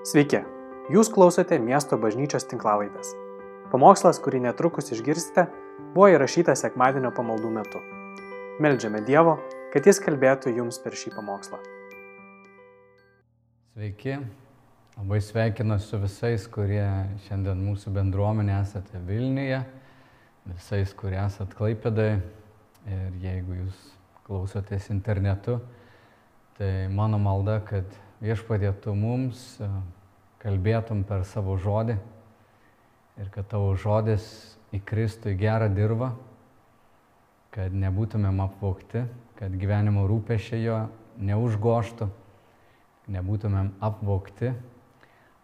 Sveiki, jūs klausote miesto bažnyčios tinklavaitės. Pamokslas, kurį netrukus išgirsite, buvo įrašytas sekmadienio pamaldų metu. Meldžiame Dievo, kad Jis kalbėtų jums per šį pamokslą. Sveiki, labai sveikinu su visais, kurie šiandien mūsų bendruomenė esate Vilniuje, visais, kurie esate Klaipėdai ir jeigu jūs klausotės internetu, tai mano malda, kad viešpadėtų mums, kalbėtum per savo žodį ir kad tavo žodis įkristų į gerą dirbą, kad nebūtumėm apvokti, kad gyvenimo rūpešiai jo neužgoštų, nebūtumėm apvokti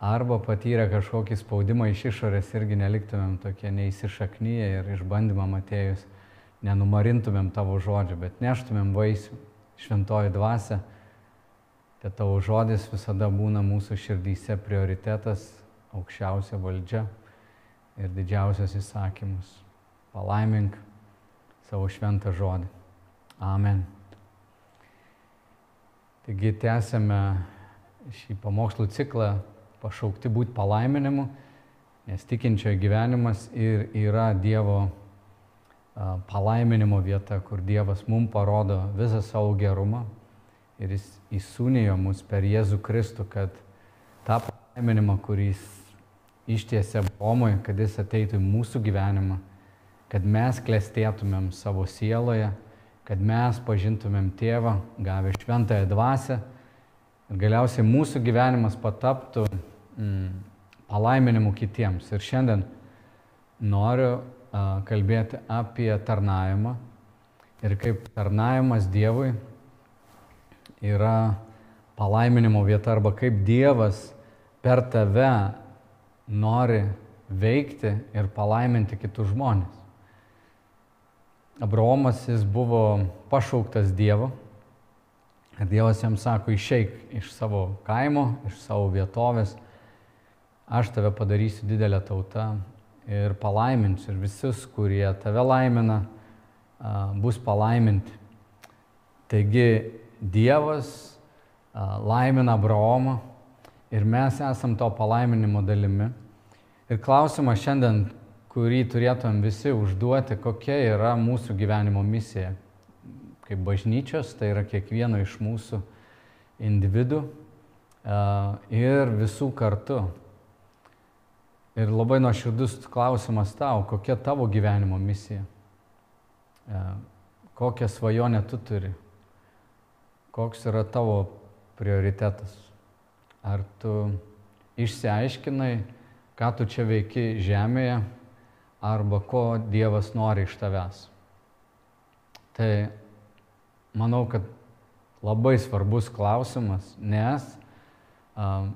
arba patyrę kažkokį spaudimą iš išorės irgi neliktumėm tokie neįsišaknyje ir išbandymam atėjus nenumarintumėm tavo žodžio, bet neštumėm vaisių šventoji dvasia kad tavo žodis visada būna mūsų širdyse prioritetas, aukščiausia valdžia ir didžiausias įsakymus. Palaimink savo šventą žodį. Amen. Taigi tęsėme šį pamokslų ciklą pašaukti būti palaiminimu, nes tikinčiojo gyvenimas ir yra Dievo palaiminimo vieta, kur Dievas mums parodo visą savo gerumą, ir jis įsūnijo mus per Jėzų Kristų, kad tą palaiminimą, kuris ištiesė Bromui, kad jis ateitų į mūsų gyvenimą, kad mes klestėtumėm savo sieloje, kad mes pažintumėm tėvą, gavę šventąją dvasę ir galiausiai mūsų gyvenimas pataptų mm, palaiminimu kitiems. Ir šiandien noriu a, kalbėti apie tarnavimą ir kaip tarnavimas Dievui yra palaiminimo vieta arba kaip Dievas per tave nori veikti ir palaiminti kitus žmonės. Abraomas jis buvo pašauktas Dievo. Ir Dievas jam sako, išeik iš savo kaimo, iš savo vietovės, aš tave padarysiu didelę tautą ir palaiminsiu. Ir visus, kurie tave laimina, bus palaiminti. Taigi Dievas laimina Abraomą ir mes esam to palaiminimo dalimi. Ir klausimas šiandien, kurį turėtum visi užduoti, kokia yra mūsų gyvenimo misija. Kaip bažnyčios, tai yra kiekvieno iš mūsų individų ir visų kartu. Ir labai nuoširdus klausimas tau, kokia tavo gyvenimo misija, kokią svajonę tu turi koks yra tavo prioritetas. Ar tu išsiaiškinai, ką tu čia veiki žemėje, arba ko Dievas nori iš tavęs. Tai manau, kad labai svarbus klausimas, nes a,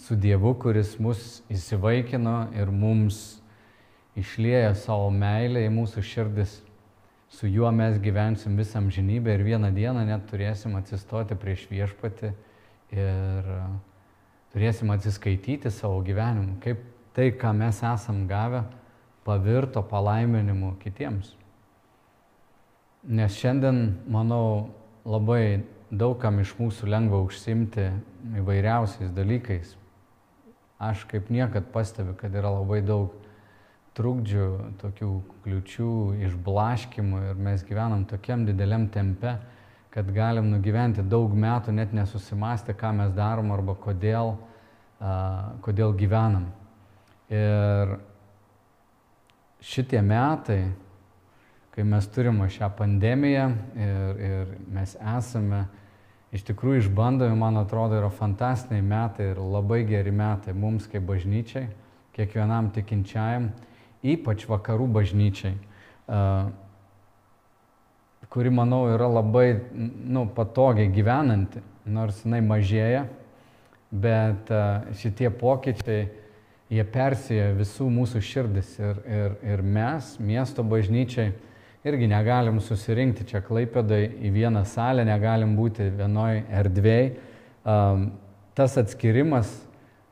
su Dievu, kuris mus įsivaikino ir mums išlieja savo meilę į mūsų širdis, su juo mes gyvensim visą amžinybę ir vieną dieną net turėsim atsistoti prieš viešpatį ir e, turėsim atsiskaityti savo gyvenimu, kaip tai, ką mes esam gavę, pavirto palaiminimu kitiems. Nes šiandien, manau, labai daugam iš mūsų lengva užsimti įvairiausiais dalykais. Aš kaip niekad pastebiu, kad yra labai daug trukdžių, tokių kliučių, išblaškimų ir mes gyvenam tokiam dideliam tempe, kad galim nugyventi daug metų net nesusimastę, ką mes darom arba kodėl, uh, kodėl gyvenam. Ir šitie metai, kai mes turime šią pandemiją ir, ir mes esame iš tikrųjų išbandomi, man atrodo, yra fantastiniai metai ir labai geri metai mums kaip bažnyčiai, kiekvienam tikinčiajam ypač vakarų bažnyčiai, kuri, manau, yra labai nu, patogiai gyvenanti, nors jinai mažėja, bet šitie pokyčiai, jie persėja visų mūsų širdis ir, ir, ir mes, miesto bažnyčiai, irgi negalim susirinkti čia klaipėdai į vieną salę, negalim būti vienoj erdvėjai. Tas atskirimas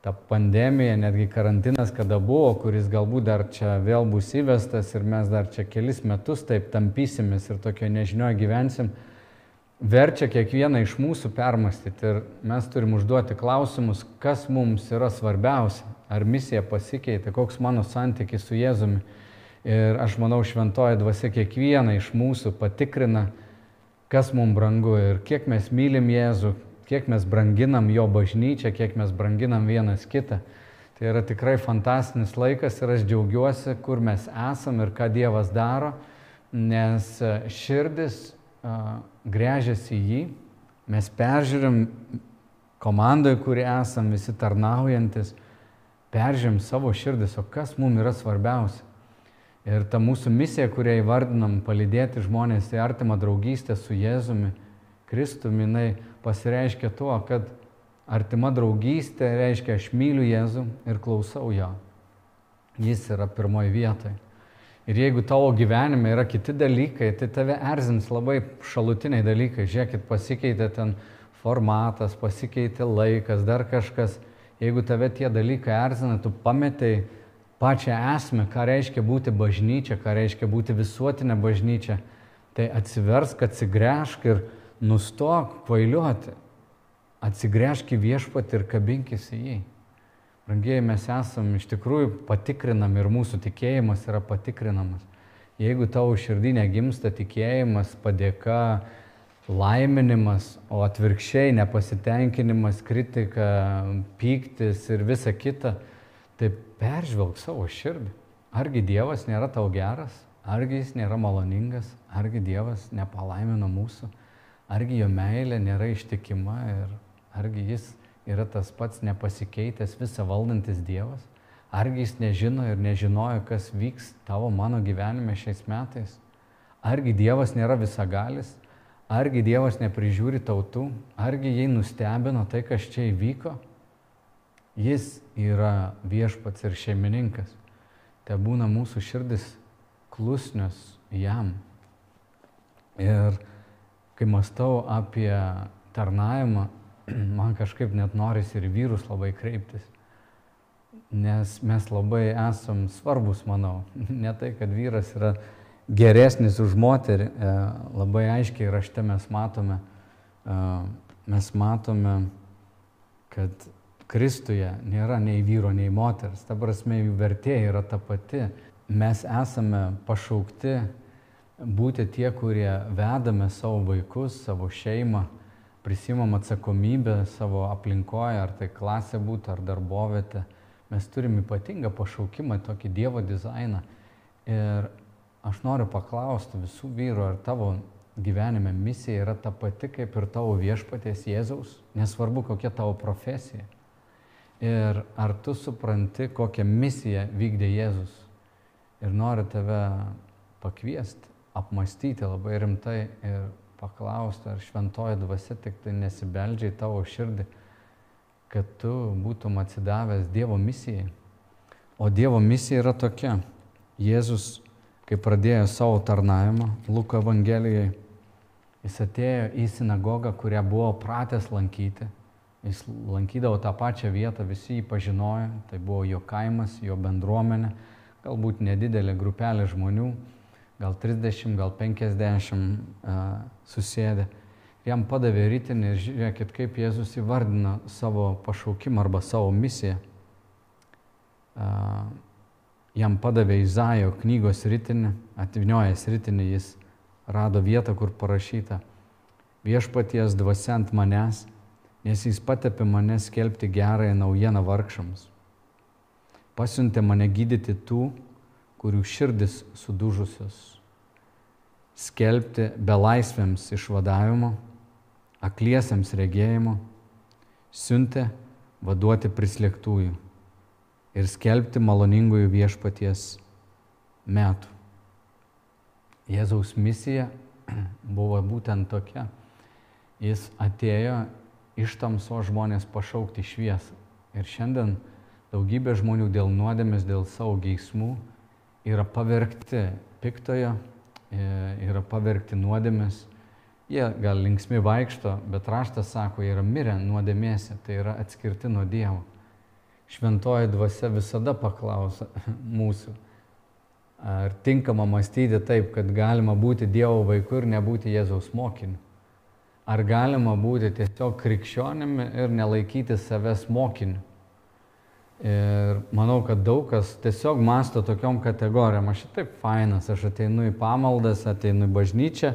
ta pandemija, netgi karantinas, kada buvo, kuris galbūt dar čia vėl bus įvestas ir mes dar čia kelis metus taip tampysimės ir tokio nežinioje gyvensim, verčia kiekvieną iš mūsų permastyti ir mes turim užduoti klausimus, kas mums yra svarbiausia. Ar misija pasikeitė, koks mano santykis su Jėzumi. Ir aš manau, šventoji dvasia kiekvieną iš mūsų patikrina, kas mums brangu ir kiek mes mylim Jėzų, kiek mes branginam jo bažnyčią, kiek mes branginam vienas kitą. Tai yra tikrai fantastinis laikas ir aš džiaugiuosi, kur mes esam ir ką Dievas daro, nes širdis grežiasi į jį, mes peržiūrim komandoje, kuri esam visi tarnaujantis, peržiūrim savo širdis, o kas mums yra svarbiausia. Ir ta mūsų misija, kurią įvardinam, palydėti žmonės į artimą draugystę su Jėzumi, Kristumi, jinai pasireiškia tuo, kad artima draugystė reiškia aš myliu Jėzų ir klausau jo. Jis yra pirmoji vietoje. Ir jeigu tavo gyvenime yra kiti dalykai, tai tave erzins labai šalutiniai dalykai. Žiūrėkit, pasikeitė ten formatas, pasikeitė laikas, dar kažkas. Jeigu tave tie dalykai erzina, tu pametai pačią esmę, ką reiškia būti bažnyčia, ką reiškia būti visuotinė bažnyčia, tai atsiversk, atsigręžk ir nustok kvailiuoti. Atsigręžk į viešpatį ir kabinkis į jį. Brangiai mes esam iš tikrųjų patikrinami ir mūsų tikėjimas yra patikrinamas. Jeigu tavo širdinė gimsta tikėjimas, padėka, laiminimas, o atvirkščiai nepasitenkinimas, kritika, pyktis ir visa kita, tai peržvelg savo širdį. Argi Dievas nėra tau geras, argi Jis nėra maloningas, argi Dievas nepalaimina mūsų, argi Jo meilė nėra ištikima ir argi Jis yra tas pats nepasikeitęs visą valdantis Dievas? Argi jis nežino ir nežinojo, kas vyks tavo mano gyvenime šiais metais? Argi Dievas nėra visagalis? Argi Dievas neprižiūri tautų? Argi jai nustebino tai, kas čia įvyko? Jis yra viešpats ir šeimininkas. Te būna mūsų širdis klusnios jam. Ir kai mastau apie tarnavimą, man kažkaip net norisi ir vyrus labai kreiptis. Nes mes labai esam svarbus, manau. Ne tai, kad vyras yra geresnis už moterį, e, labai aiškiai rašte mes matome, e, mes matome, kad Kristuje nėra nei vyro, nei moters. Ta prasme, jų vertė yra ta pati. Mes esame pašaukti būti tie, kurie vedame savo vaikus, savo šeimą prisimam atsakomybę savo aplinkoje, ar tai klasė būtų, ar darbovietė. Mes turim ypatingą pašaukimą, tokį Dievo dizainą. Ir aš noriu paklausti visų vyrų, ar tavo gyvenime misija yra ta pati kaip ir tavo viešpaties Jėzaus, nesvarbu kokia tavo profesija. Ir ar tu supranti, kokią misiją vykdė Jėzus. Ir noriu tave pakviesti, apmastyti labai rimtai ir paklausti, ar šventoji dvasia tik tai nesibeldžia į tavo širdį, kad tu būtum atsidavęs Dievo misijai. O Dievo misija yra tokia. Jėzus, kai pradėjo savo tarnavimą Luko Evangelijoje, jis atėjo į sinagogą, kurią buvo pratęs lankyti. Jis lankydavo tą pačią vietą, visi jį pažinojo, tai buvo jo kaimas, jo bendruomenė, galbūt nedidelė grupelė žmonių gal 30, gal 50 susėdę. Jam padavė rytinį ir žiūrėkit, kaip Jėzus įvardina savo pašaukimą arba savo misiją. Jam padavė Izaijo knygos rytinį, atvinojęs rytinį, jis rado vietą, kur parašyta viešpaties dvasia ant manęs, nes jis patepė mane skelbti gerąją naujieną vargšams. Pasiuntė mane gydyti tų, kurių širdis sudužusios, skelbti belaisvėms išvadavimo, akliesiams regėjimo, siuntė vaduoti prislėgtųjų ir skelbti maloningųjų viešpaties metų. Jėzaus misija buvo būtent tokia. Jis atėjo iš tamso žmonės pašaukti šviesą. Ir šiandien daugybė žmonių dėl nuodėmės, dėl savo geismų yra pavergti piktojo, e, yra pavergti nuodėmės. Jie gal linksmi vaikšto, bet raštas sako, jie yra mirę nuodėmėse, tai yra atskirti nuo Dievo. Šventoji dvasia visada paklausa mūsų, ar tinkama mąstyti taip, kad galima būti Dievo vaiku ir nebūti Jėzaus mokiniu. Ar galima būti tiesiog krikščionimi ir nelaikyti savęs mokiniu? Ir manau, kad daug kas tiesiog masto tokiom kategorijom. Aš taip fainas, aš ateinu į pamaldas, ateinu į bažnyčią,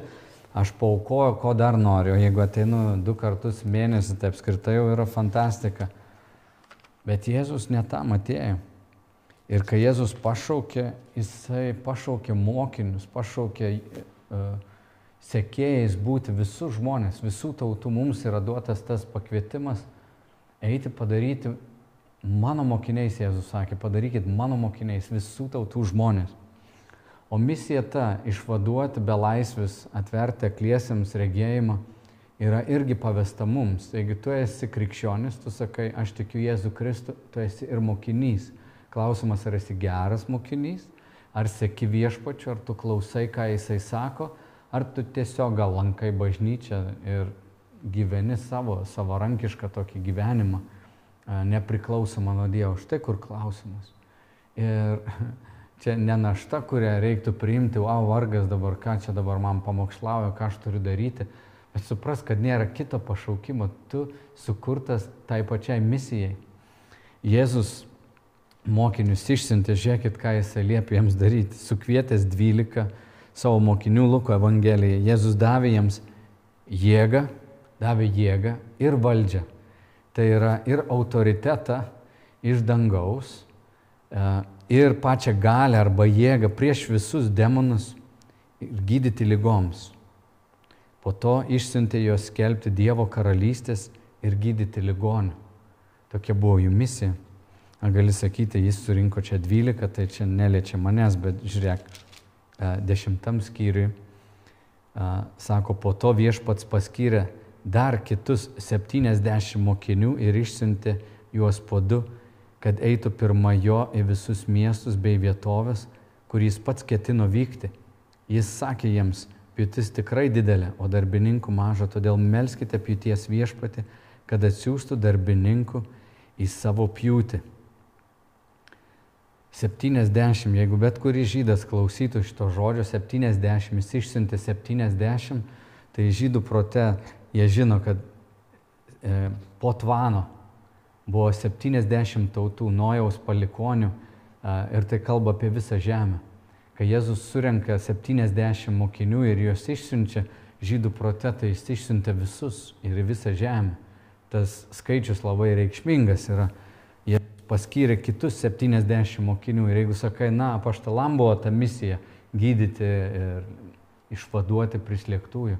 aš paukoju, ko dar noriu. Jeigu ateinu du kartus mėnesį, tai apskritai jau yra fantastika. Bet Jėzus ne tam atėjo. Ir kai Jėzus pašaukė, jisai pašaukė mokinius, pašaukė uh, sekėjais būti visus žmonės, visų tautų. Mums yra duotas tas pakvietimas eiti padaryti mano mokiniais, Jėzus sakė, padarykit mano mokiniais visų tautų žmonės. O misija ta - išvaduoti be laisvės, atverti akliesiams regėjimą yra irgi pavesta mums. Jeigu tu esi krikščionis, tu sakai, aš tikiu Jėzų Kristų, tu esi ir mokinys. Klausimas, ar esi geras mokinys, ar seki viešpačiu, ar tu klausai, ką jisai sako, ar tu tiesiog gal lankai bažnyčią ir gyveni savo savarankišką tokį gyvenimą nepriklausoma nuo Dievo. Štai kur klausimas. Ir čia ne našta, kurią reiktų priimti, o vargas dabar, ką čia dabar man pamokslauja, ką aš turiu daryti. Bet supras, kad nėra kito pašaukimo, tu sukurtas tai pačiai misijai. Jėzus mokinius išsintė, žiūrėkit, ką jisai liepė jiems daryti. Sukvietęs 12 savo mokinių Luko Evangeliją, Jėzus davė jiems jėgą, davė jėgą ir valdžią tai yra ir autoritetą iš dangaus, e, ir pačią galę arba jėgą prieš visus demonus ir gydyti lygoms. Po to išsiuntė juos skelbti Dievo karalystės ir gydyti ligonių. Tokia buvo jų misija. Ar gali sakyti, jis surinko čia 12, tai čia neliečia manęs, bet žiūrėk, e, dešimtam skyriui, e, sako, po to viešpats paskyrė dar kitus 70 mokinių ir išsiuntė juos po du, kad eitų pirma jo į visus miestus bei vietovės, kur jis pats ketino vykti. Jis sakė jiems, pjūtis tikrai didelė, o darbininkų maža, todėl melskite pjūties viešpati, kad atsiųstų darbininkų į savo pjūtį. 70, jeigu bet kuris žydas klausytų šito žodžio, 70, jis išsiuntė 70, tai žydų prote jie žino, kad e, po tvano buvo 70 tautų Nojaus palikonių e, ir tai kalba apie visą žemę. Kai Jėzus surenka 70 mokinių ir juos išsiunčia žydų prote, tai jis išsiuntė visus ir visą žemę. Tas skaičius labai reikšmingas yra. Jie paskyrė kitus 70 mokinių ir jeigu sakai, na, paštalam buvo ta misija gydyti ir išvaduoti prislėgtųjų,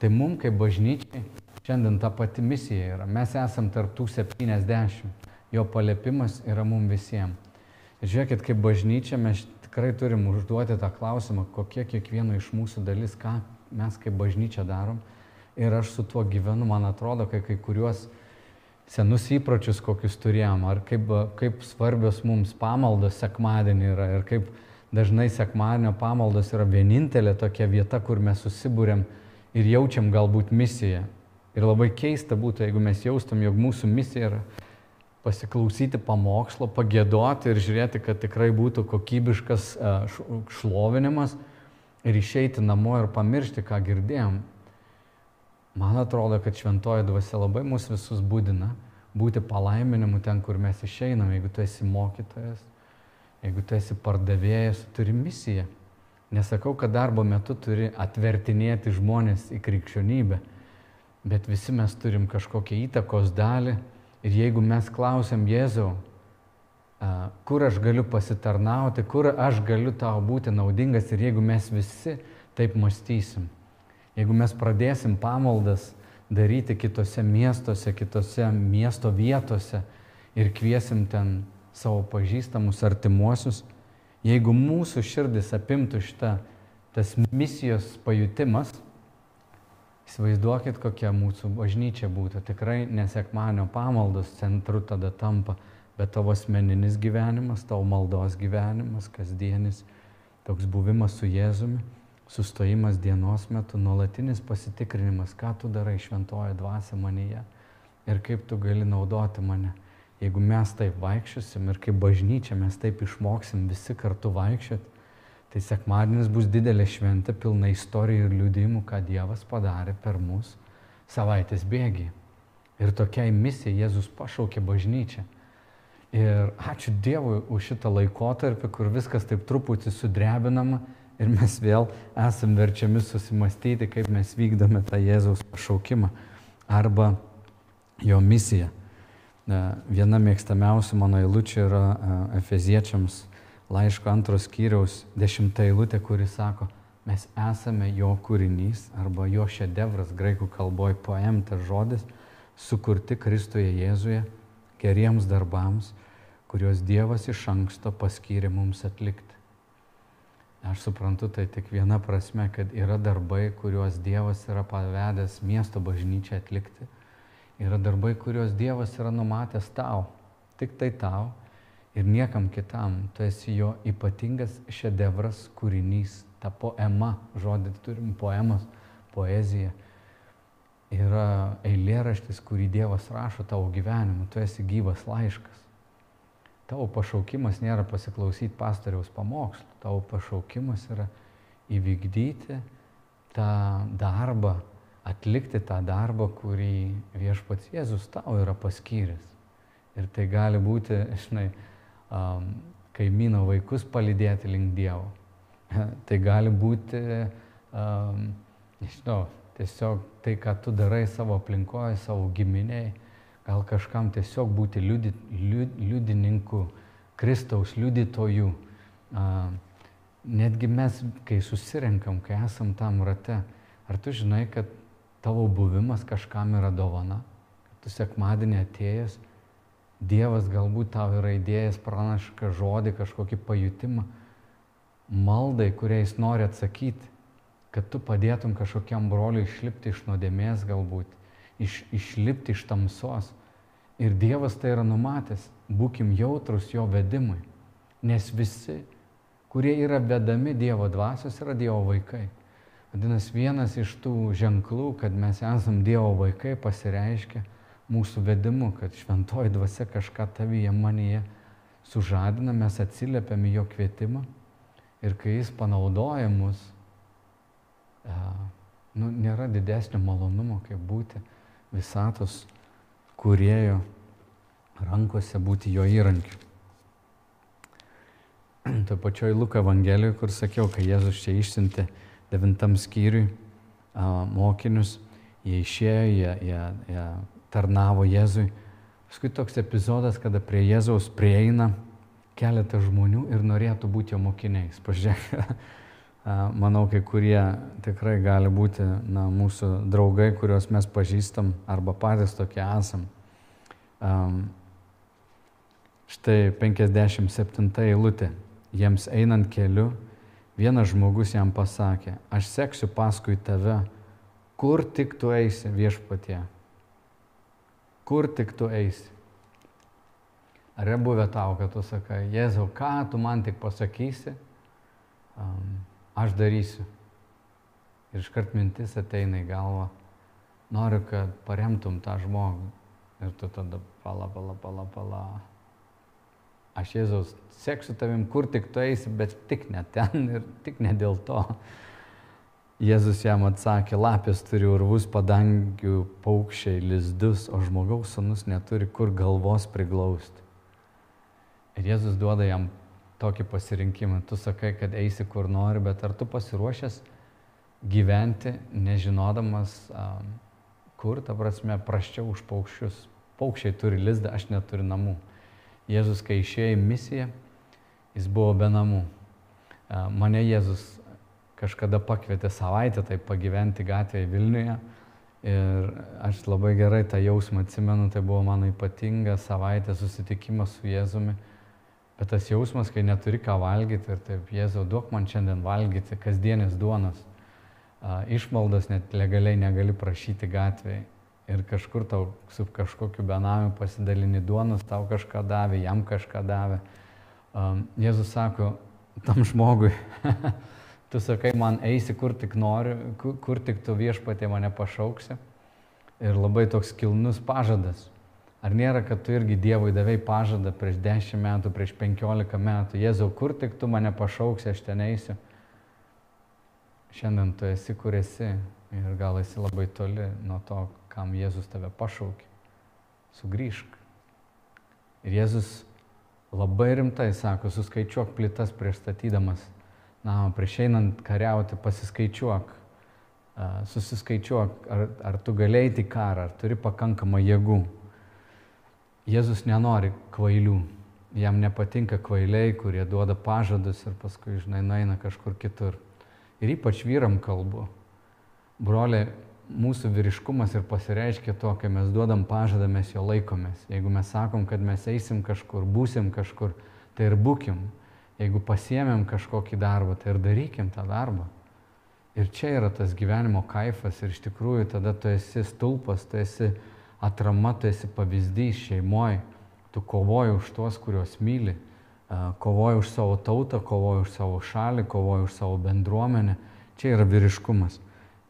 Tai mums kaip bažnyčiai šiandien ta pati misija yra. Mes esam tarptų 70. Jo palėpimas yra mums visiems. Ir žiūrėkit, kaip bažnyčia mes tikrai turim užduoti tą klausimą, kokie kiekvieno iš mūsų dalis, ką mes kaip bažnyčia darom. Ir aš su tuo gyvenu, man atrodo, kai kai kuriuos senus įpročius, kokius turėjom, ar kaip, kaip svarbios mums pamaldos sekmadienį yra ir kaip dažnai sekmadienio pamaldos yra vienintelė tokia vieta, kur mes susibūrėm ir jaučiam galbūt misiją. Ir labai keista būtų, jeigu mes jaustum, jog mūsų misija yra pasiklausyti pamokslo, pagėdoti ir žiūrėti, kad tikrai būtų kokybiškas e, šlovinimas ir išeiti namo ir pamiršti, ką girdėjom. Man atrodo, kad šventoji dvasia labai mus visus būdina būti palaiminimu ten, kur mes išeinam. Jeigu tu esi mokytojas, jeigu tu esi pardavėjas, turi misiją. Nesakau, kad darbo metu turi atvertinėti žmonės į krikščionybę, bet visi mes turim kažkokią įtakos dalį. Ir jeigu mes klausiam Jėzau, kur aš galiu pasitarnauti, kur aš galiu tau būti naudingas? Ir jeigu mes visi taip mąstysim, jeigu mes pradėsim pamaldas daryti kitose miestuose, kitose miesto vietose ir kviesim ten savo pažįstamus artimuosius, Jeigu mūsų širdis apimtų šitą tas misijos pajutimas, įsivaizduokit, kokia mūsų bažnyčia būtų. Tikrai nesekmanio pamaldos centru tada tampa, bet tavo asmeninis gyvenimas, tavo maldos gyvenimas, kasdienis, toks buvimas su Jėzumi, sustojimas dienos metu, nuolatinis pasitikrinimas, ką tu darai šventoje dvasia manyje ir kaip tu gali naudoti mane. Jeigu mes taip vaikščiosim ir kaip bažnyčia mes taip išmoksim visi kartu vaikščioti, tai sekmadienis bus didelė šventė, pilna istorijų ir liūdimų, ką Dievas padarė per mus savaitės bėgi. Ir tokiai misijai Jėzus pašaukė bažnyčią. Ir ačiū Dievui už šitą laikotarpį, kur viskas taip truputį sudrebinama ir mes vėl esam verčiami susimastyti, kaip mes vykdome tą Jėzaus pašaukimą arba jo misiją. Viena mėgstamiausių mano eilučių yra Efeziečiams laiško antros skyriaus dešimta eilutė, kuri sako, mes esame jo kūrinys arba jo šedevras, graikų kalboje poemtas žodis, sukurti Kristuje Jėzuje geriems darbams, kuriuos Dievas iš anksto paskyrė mums atlikti. Aš suprantu tai tik viena prasme, kad yra darbai, kuriuos Dievas yra pavedęs miesto bažnyčiai atlikti. Yra darbai, kuriuos Dievas yra numatęs tau, tik tai tau ir niekam kitam. Tu esi jo ypatingas šedevras, kūrinys, ta poema, žodį turim poemas, poezija. Yra eilėraštis, kurį Dievas rašo tavo gyvenimu, tu esi gyvas laiškas. Tavo pašaukimas nėra pasiklausyti pastoriaus pamokslų, tavo pašaukimas yra įvykdyti tą darbą, atlikti tą darbą, kurį viešpats Jėzus tau yra paskyręs. Ir tai gali būti, žinai, um, kaimyno vaikus palydėti link Dievo. Tai gali būti, um, nežinau, tiesiog tai, ką tu darai savo aplinkoje, savo giminiai, gal kažkam tiesiog būti liudi, liud, liudininku, Kristaus liudytojų. Uh, netgi mes, kai susirenkam, kai esam tam rate, ar tu žinai, kad tavo buvimas kažkam yra dovana, tu sekmadienį atėjęs, Dievas galbūt tau yra įdėjęs pranašką žodį, kažkokį pajutimą, maldai, kuriais nori atsakyti, kad tu padėtum kažkokiam broliui išlipti iš nuodėmės galbūt, iš, išlipti iš tamsos. Ir Dievas tai yra numatęs, būkim jautrus jo vedimui, nes visi, kurie yra vedami Dievo dvasios, yra Dievo vaikai. Vadinasi, vienas iš tų ženklų, kad mes esam Dievo vaikai, pasireiškia mūsų vedimu, kad šventoji dvasia kažką tavyje manyje sužadina, mes atsiliepiam į jo kvietimą Ir kai jis panaudoja mus, e, nu, nėra didesnio malonumo, kaip būti visatos kurėjo rankose, būti jo įrankiu. Tuo pačioj Luko Evangelijoje, kur sakiau, kai Jėzus čia išsiuntė devintam skyriui mokinius, jie išėjo, jie, jie, jie tarnavo Jėzui. Paskui toks epizodas, kada prie Jėzaus prieina keletą žmonių ir norėtų būti jo mokiniais. Pažiūrėk, manau, kai kurie tikrai gali būti na, mūsų draugai, kuriuos mes pažįstam arba patys tokie esam. Um, štai 57 eilutė. Jiems einant keliu, vienas žmogus jam pasakė, aš seksiu paskui tave, kur tik tu eisi viešpatie. Kur tik tu eisi. Ar yra buvę tau, kad tu sakai, Jėzau, ką tu man tik pasakysi, um, aš darysiu. Ir iškart mintis ateina į galvą, noriu, kad paremtum tą žmogų. Ir tu tada pala, pala, pala, pala. Aš Jėzaus seksiu tavim, kur tik tu eisi, bet tik ne ten ir tik ne dėl to. Jėzus jam atsakė, lapės turi urvus, padangių paukščiai, lizdus, o žmogaus sunus neturi kur galvos priglausti. Ir Jėzus duoda jam tokį pasirinkimą. Tu sakai, kad eisi kur nori, bet ar tu pasiruošęs gyventi, nežinodamas, um, kur, ta prasme, praščiau už paukščius. Paukščiai turi lizdą, aš neturiu namų. Jėzus, kai išėjo į misiją, jis buvo be namų. Mane Jėzus kažkada pakvietė savaitę tai pagyventi gatvėje Vilniuje. Ir aš labai gerai tą jausmą atsimenu, tai buvo mano ypatinga savaitė susitikimas su Jėzumi Bet tas jausmas, kai neturi ką valgyti ir taip, Jėzau, duok man šiandien valgyti kasdienės duonos. Išmaldos net legaliai negali prašyti gatvėje. Ir kažkur tau su kažkokiu benamiu pasidalini duonos, tau kažką davė, jam kažką davė. Jėzus sako tam žmogui, tu sakai, man eisi kur tik nori, kur, kur tik tu viešpatė mane pašauksi. Ir labai toks kilnus pažadas. Ar nėra, kad tu irgi Dievui davai pažadą prieš 10 metų, prieš 15 metų, Jėzau, kur tik tu mane pašauksi, aš ten eisiu. Šiandien tu esi, kur esi ir gal esi labai toli nuo to, kam Jėzus tave pašaukė. Sugryžk. Ir Jėzus labai rimtai sako, suskaičiuok plytas prieš statydamas namą, prieš einant kariauti, pasiskaičiuok, susiskaičiuok, ar, ar tu galėjai į karą, ar turi pakankamą jėgų. Jėzus nenori kvailių, jam nepatinka kvailiai, kurie duoda pažadus ir paskui, žinai, nueina kažkur kitur. Ir ypač vyram kalbu. Broliai, mūsų vyriškumas ir pasireiškia to, kai mes duodam pažadą, mes jo laikomės. Jeigu mes sakom, kad mes eisim kažkur, būsim kažkur, tai ir būkim. Jeigu pasiemėm kažkokį darbą, tai ir darykim tą darbą. Ir čia yra tas gyvenimo kaifas ir iš tikrųjų tada tu esi stulpas, tu esi atrama, tu esi pavyzdys šeimoje, tu kovoji už tuos, kuriuos myli, kovoji už savo tautą, kovoji už savo šalį, kovoji už savo bendruomenę. Čia yra vyriškumas.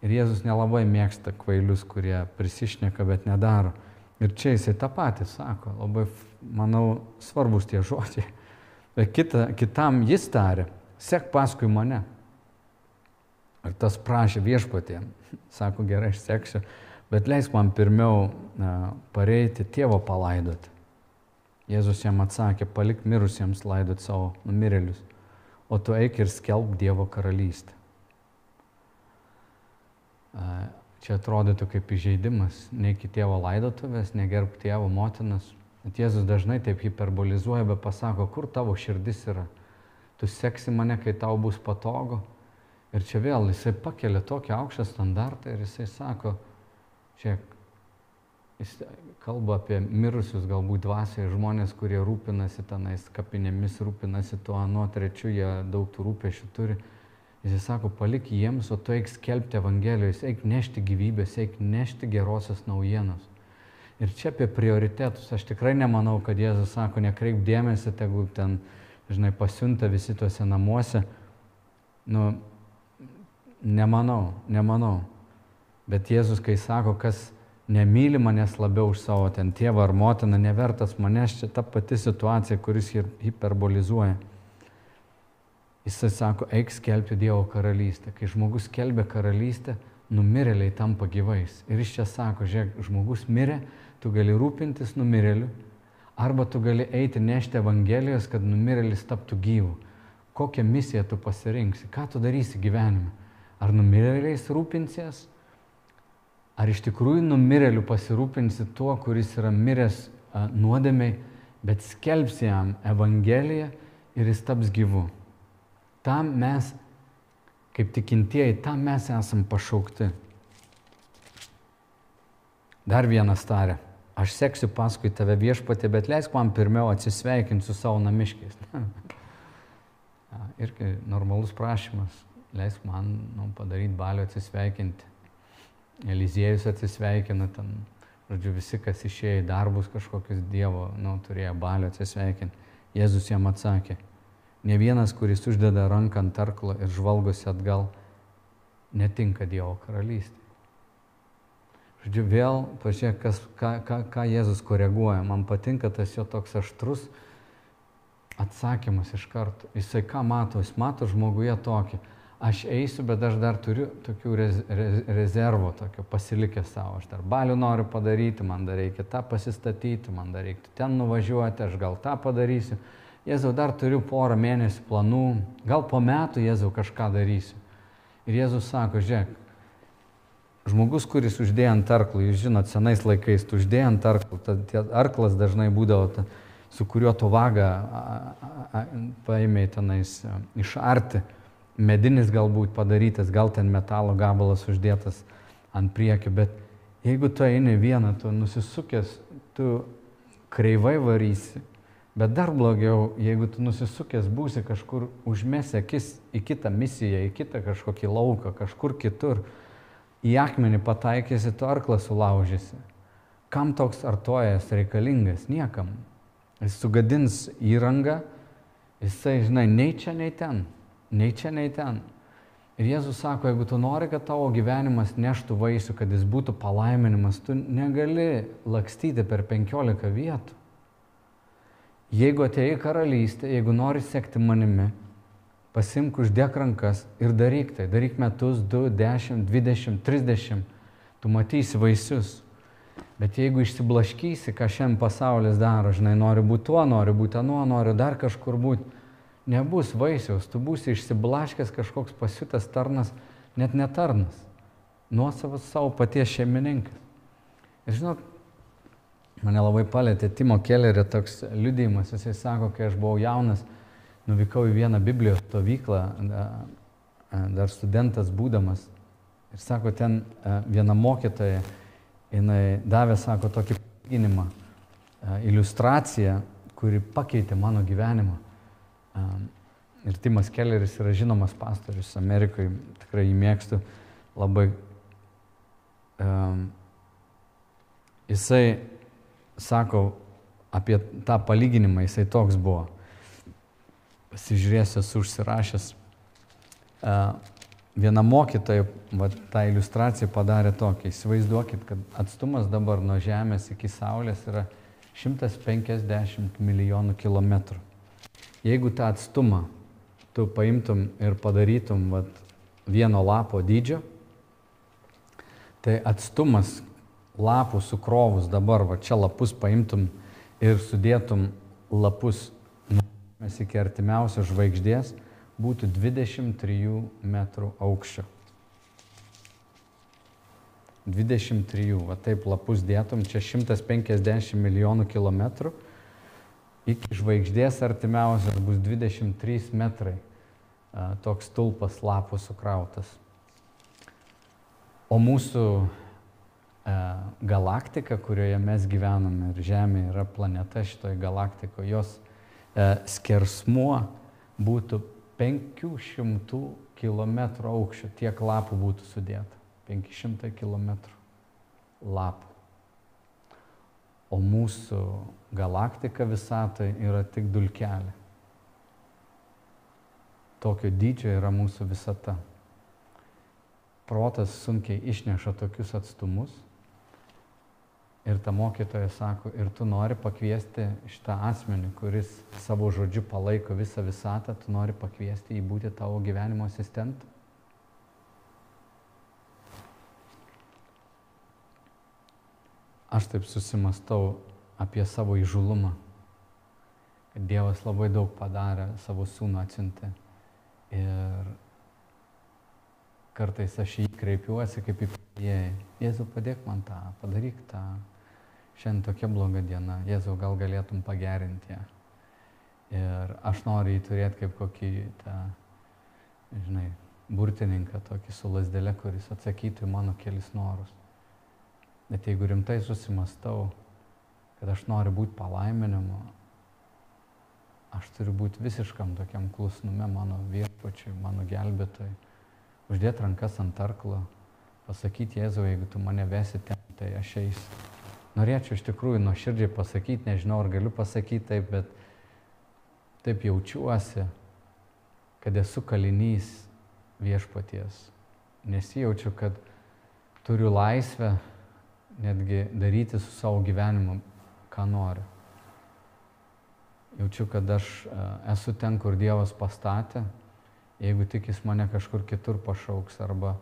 Ir Jėzus nelabai mėgsta kvailius, kurie prisišneka, bet nedaro. Ir čia jisai tą patį sako, labai, manau, svarbus tie žodžiai. Bet kita, kitam jis tarė, sek paskui mane. Ir tas prašė viešpatė, sako gerai, aš seksiu, bet leisk man pirmiau pareiti tėvo palaidoti. Jėzus jam atsakė, palik mirusiems laidoti savo numirėlius, o tu eik ir skelb Dievo karalystę. Čia atrodytų kaip įžeidimas, neik į tėvo laidotuvės, negerb tėvo motinas. Bet Jėzus dažnai taip hiperbolizuoja, bet pasako, kur tavo širdis yra. Tu seksi mane, kai tau bus patogu. Ir čia vėl jisai pakelia tokį aukštą standartą ir jisai sako, čia jis kalba apie mirusius galbūt dvasiai žmonės, kurie rūpinasi tenais kapinėmis, rūpinasi tuo, nuo trečių, jie daug tų rūpešių turi. Jis sako, palik jiems, o tu eik skelbti Evangelijos, eik nešti gyvybės, eik nešti gerosios naujienos. Ir čia apie prioritetus. Aš tikrai nemanau, kad Jėzus sako, nekreip dėmesį, tegu ten, žinai, pasiunta visi tuose namuose. Nu, nemanau, nemanau. Bet Jėzus, kai sako, kas nemyli manęs labiau už savo ten tėvą ar motiną, nevertas manęs, čia ta pati situacija, kuris hiperbolizuoja. Jisai sako, eik skelbti Dievo karalystę. Kai žmogus skelbia karalystę, numirėliai tampa gyvais. Ir iš čia sako, žiūrėk, žmogus mirė, tu gali rūpintis numirėliu, arba tu gali eiti nešti Evangelijos, kad numirėlis taptų gyvu. Kokią misiją tu pasirinksi, ką tu darysi gyvenime. Ar numirėliais rūpinsies, ar iš tikrųjų numirėliu pasirūpinsi tuo, kuris yra miręs nuodėmiai, bet skelbsi jam Evangeliją ir jis taps gyvu. Tam mes, kaip tikintieji, tam mes esam pašaukti. Dar vienas tarė, aš seksiu paskui tave viešpatė, bet leisk man pirmiau atsisveikinti su savo namiškiais. Irgi normalus prašymas, leisk man nu, padaryti balio atsisveikinti. Eliziejus atsisveikina ten, žodžiu, visi, kas išėjo į darbus kažkokius Dievo, nu, turėjo balio atsisveikinti. Jėzus jam atsakė, Ne vienas, kuris uždeda ranką ant arklo ir žvalgosi atgal, netinka Dievo karalystė. Žodžiu, vėl pažiūrėk, kas, ką, ką, ką Jėzus koreguoja. Man patinka tas jo toks aštrus atsakymas iš karto. Jisai ką mato? Jis mato žmoguje tokį. Aš eisiu, bet aš dar turiu tokių rez, rez, rezervų, tokio pasilikę savo. Aš dar balių noriu padaryti, man dar reikia tą pasistatyti, man dar reikia ten nuvažiuoti, aš gal tą padarysiu. Jėzau, dar turiu porą mėnesių planų, gal po metų Jėzau kažką darysiu. Ir Jėzus sako, žiūrėk, žmogus, kuris uždėjo ant arklų, jūs žinot, senais laikais tu uždėjai ant arklų, arklas dažnai būdavo, ta, su kuriuo tu vagą paėmėjai tenais išarti, medinis galbūt padarytas, gal ten metalo gabalas uždėtas ant priekio, bet jeigu tu eini vieną, tu nusisukęs, tu kreivai varysi, Bet dar blogiau, jeigu tu nusisukęs būsi kažkur užmesi akis į kitą misiją, į kitą kažkokį lauką, kažkur kitur, į akmenį pataikysi, tu arklą sulaužysi. Kam toks artojas reikalingas? Niekam. Jis sugadins įrangą, jisai, žinai, nei čia, nei ten, nei čia, nei ten. Ir Jėzus sako, jeigu tu nori, kad tavo gyvenimas neštų vaisių, kad jis būtų palaiminimas, tu negali lakstyti per penkiolika vietų. Jeigu atėjai karalystę, jeigu nori sekti manimi, pasimk uždėk rankas ir daryk tai. Daryk metus, 2, 10, 20, 30. Tu matysi vaisius. Bet jeigu išsiblaškysi, ką šiandien pasaulis daro, žinai, noriu būti tuo, noriu būti anuo, noriu dar kažkur būti, nebus vaisiaus, tu būsi išsiblaškęs kažkoks pasiutęs tarnas, net netarnas, nuosavas savo paties šeimininkas. Ir žinot, mane labai palėtė Timo Kellerio toks liudijimas, jisai sako, kai aš buvau jaunas, nuvykau į vieną Biblijos stovyklą, dar studentas būdamas, ir sako, ten viena mokytoja, jinai davė, sako, tokį paginimą, iliustraciją, kuri pakeitė mano gyvenimą. Ir Timas Kelleris yra žinomas pastorius Amerikoje, tikrai jį mėgstu labai. Jisai sako apie tą palyginimą, jisai toks buvo. Pasižiūrėsiu, esu užsirašęs viena mokytoja va, tą iliustraciją padarė tokia. Įsivaizduokit, kad atstumas dabar nuo Žemės iki Saulės yra 150 milijonų kilometrų. Jeigu tą atstumą tu paimtum ir padarytum va, vieno lapo dydžio, tai atstumas lapų sukrovus dabar, va čia lapus paimtum ir sudėtum lapus Žemės iki artimiausios žvaigždės, būtų 23 metrų aukščio. 23, va taip lapus dėtum, čia 150 milijonų kilometrų, iki žvaigždės artimiausias bus 23 metrai toks tulpas lapų sukrautas. O mūsų galaktika, kurioje mes gyvename ir Žemė yra planeta šitoje galaktikoje, jos a, skersmuo būtų 500 km aukščio tiek lapų būtų sudėta. 500 km lapų. O mūsų galaktika visatai yra tik dulkelė. Tokio dydžio yra mūsų visata. Protas sunkiai išneša tokius atstumus Ir ta mokytoja sako, ir tu nori pakviesti šitą asmenį, kuris savo žodžiu palaiko visą visatą, tu nori pakviesti jį būti tavo gyvenimo asistentu. Aš taip susimastau apie savo įžulumą, kad Dievas labai daug padarė, savo sūnų atsiuntė. Ir kartais aš jį kreipiuosi kaip į padėjėją. Jėzau, padėk man tą, padaryk tą šiandien tokia bloga diena, Jėzau, gal galėtum pagerinti ją. Ir aš noriu jį turėti kaip kokį tą, žinai, burtininką, tokį su lasdelė, kuris atsakytų į mano kelis norus. Bet jeigu rimtai susimastau, kad aš noriu būti palaiminimu, aš turiu būti visiškam tokiam klusnume mano viešpačiui, mano gelbėtojui, uždėti rankas ant arklo, pasakyti Jėzau, jeigu tu mane vesi ten, tai aš eisiu norėčiau iš tikrųjų nuoširdžiai pasakyti, nežinau ar galiu pasakyti taip, bet taip jaučiuosi, kad esu kalinys viešpaties. Nesijaučiu, kad turiu laisvę netgi daryti su savo gyvenimu, ką noriu. Jaučiu, kad aš e, esu ten, kur Dievas pastatė, jeigu tik jis mane kažkur kitur pašauks arba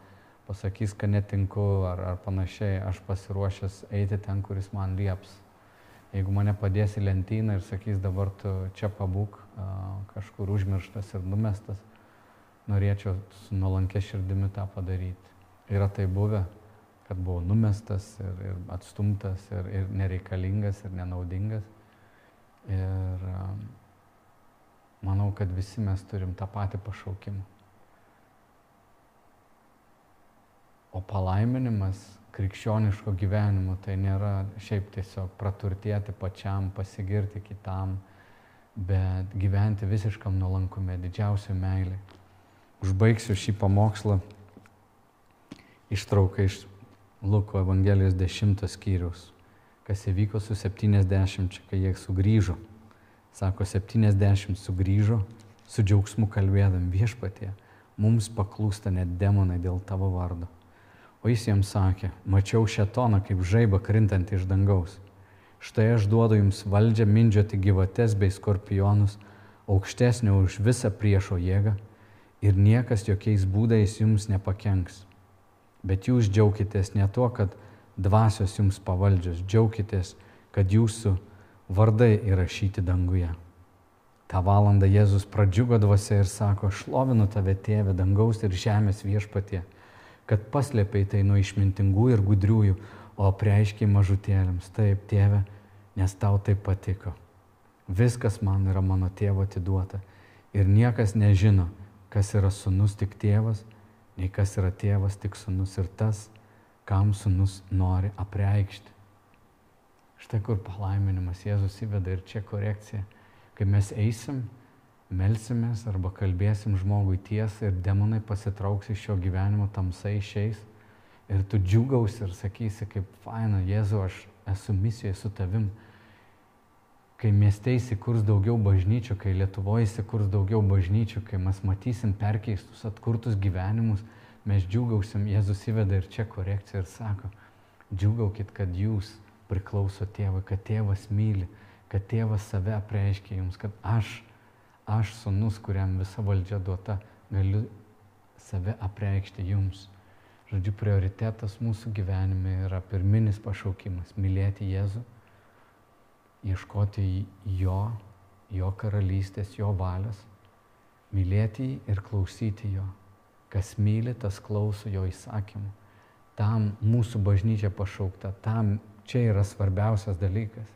pasakys, kad netinku ar, ar panašiai, aš pasiruošęs eiti ten, kuris man lieps. Jeigu mane padės į lentyną ir sakys, dabar tu čia pabūk, kažkur užmirštas ir numestas, norėčiau su nuolankė širdimi tą padaryti. Yra tai buvę, kad buvau numestas ir, ir atstumtas ir, ir nereikalingas ir nenaudingas. Ir manau, kad visi mes turim tą patį pašaukimą. O palaiminimas krikščioniško gyvenimo tai nėra šiaip tiesiog praturtėti pačiam, pasigirti kitam, bet gyventi visiškam nuolankume, didžiausia meilė. Užbaigsiu šį pamokslą ištrauką iš Luko Evangelijos 10 skyrius, kas įvyko su 70, kai jie sugrįžo. Sako, 70 sugrįžo su džiaugsmu kalbėdam viešpatie, mums paklūsta net demonai dėl tavo vardo. O jis jiems sakė, mačiau šetoną kaip žaibą krintantį iš dangaus. Štai aš duodu jums valdžią mindžioti gyvates bei skorpionus, aukštesnio už visą priešo jėgą, ir niekas jokiais būdais jums nepakenks. Bet jūs džiaukitės ne tuo, kad dvasios jums pavaldžios, džiaukitės, kad jūsų vardai įrašyti danguje. Ta valanda Jėzus pradžiugo dvasia ir sako, šlovinu tave tėvę dangaus ir žemės viešpatie, kad paslėpiai tai nuo išmintingų ir gudriųjų, o preiškiai mažutėlėms. Taip, tėve, nes tau tai patiko. Viskas man yra mano tėvo atiduota. Ir niekas nežino, kas yra sunus tik tėvas, nei kas yra tėvas tik sunus ir tas, kam sunus nori apreikšti. Štai kur palaiminimas Jėzus įveda ir čia korekcija. Kai mes eisim, melsimės arba kalbėsim žmogui tiesą ir demonai pasitrauks iš šio gyvenimo, tamsai išeis ir tu džiugausi ir sakysi, kaip faina, Jėzu, aš esu misijoje su tavim. Kai mieste įsikurs daugiau bažnyčių, kai Lietuvoje įsikurs daugiau bažnyčių, kai mes matysim perkeistus, atkurtus gyvenimus, mes džiugausim, Jėzus įveda ir čia korekciją ir sako, džiugaukit, kad jūs priklauso tėvui, kad tėvas myli, kad tėvas save apreiškia jums, kad aš, aš sunus, kuriam visa valdžia duota, galiu save apreikšti jums. Žodžiu, prioritetas mūsų gyvenime yra pirminis pašaukimas - mylėti Jėzų, ieškoti jo, jo karalystės, jo valios, mylėti jį ir klausyti jo. Kas myli, tas klauso jo įsakymų. Tam mūsų bažnyčia pašaukta, tam čia yra svarbiausias dalykas.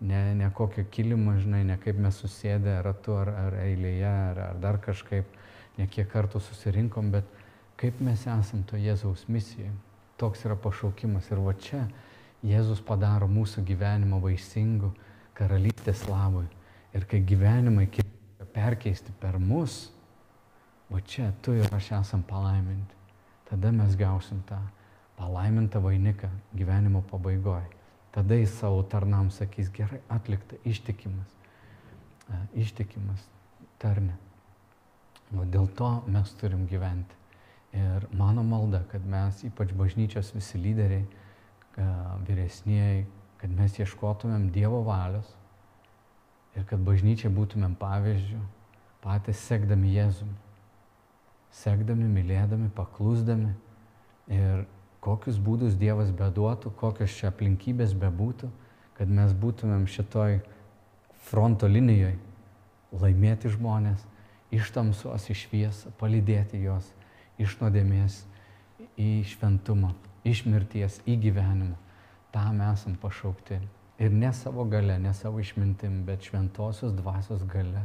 Ne, ne kokio kilimo, žinai, ne kaip mes susėdę ratu ar, ar eilėje, ar, ar dar kažkaip, ne kiek kartų susirinkom, bet kaip mes esam to Jėzaus misijoje. Toks yra pašaukimas. Ir va čia Jėzus padaro mūsų gyvenimą vaisingų karalystės labui. Ir kai gyvenimai perkeisti per mus, va čia tu ir aš esam palaiminti. Tada mes gausim tą palaimintą vainiką gyvenimo pabaigoje. Tada jis savo tarnam sakys, gerai atlikta, ištikimas, e, ištikimas tarne. O dėl to mes turim gyventi. Ir mano malda, kad mes, ypač bažnyčios visi lyderiai, e, vyresnieji, kad mes ieškotumėm Dievo valios ir kad bažnyčiai būtumėm pavyzdžių, patys sekdami Jėzumi sekdami, mylėdami, paklusdami ir kokius būdus Dievas beduotų, kokios čia aplinkybės bebūtų, kad mes būtumėm šitoj fronto linijoje laimėti žmonės, iš tamsos į šviesą, palydėti juos iš nuodėmės į šventumą, iš mirties į gyvenimą. Tam esam pašaukti. Ir ne savo gale, ne savo išmintim, bet šventosios dvasios gale,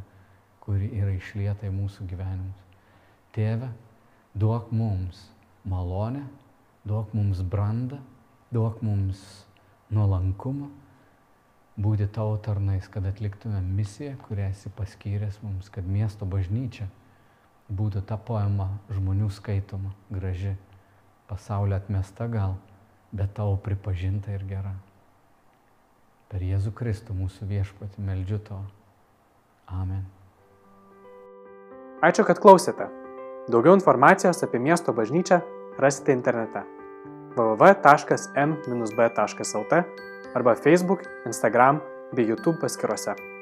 kuri yra išlieta į mūsų gyvenimus. Tėve, duok mums malonę, duok mums brandą, duok mums nuolankumą, būti tavo tarnais, kad atliktume misiją, kurią esi paskyręs mums, kad miesto bažnyčia būtų ta poema žmonių skaitoma, graži, pasaulio atmesta gal, bet tavo pripažinta ir gera. Per Jėzų Kristų mūsų viešpatį meldžiu to. Amen. Ačiū, kad klausėte. Daugiau informacijos apie miesto bažnyčią rasite internete www.m-b.lt arba Facebook, Instagram bei YouTube paskiruose.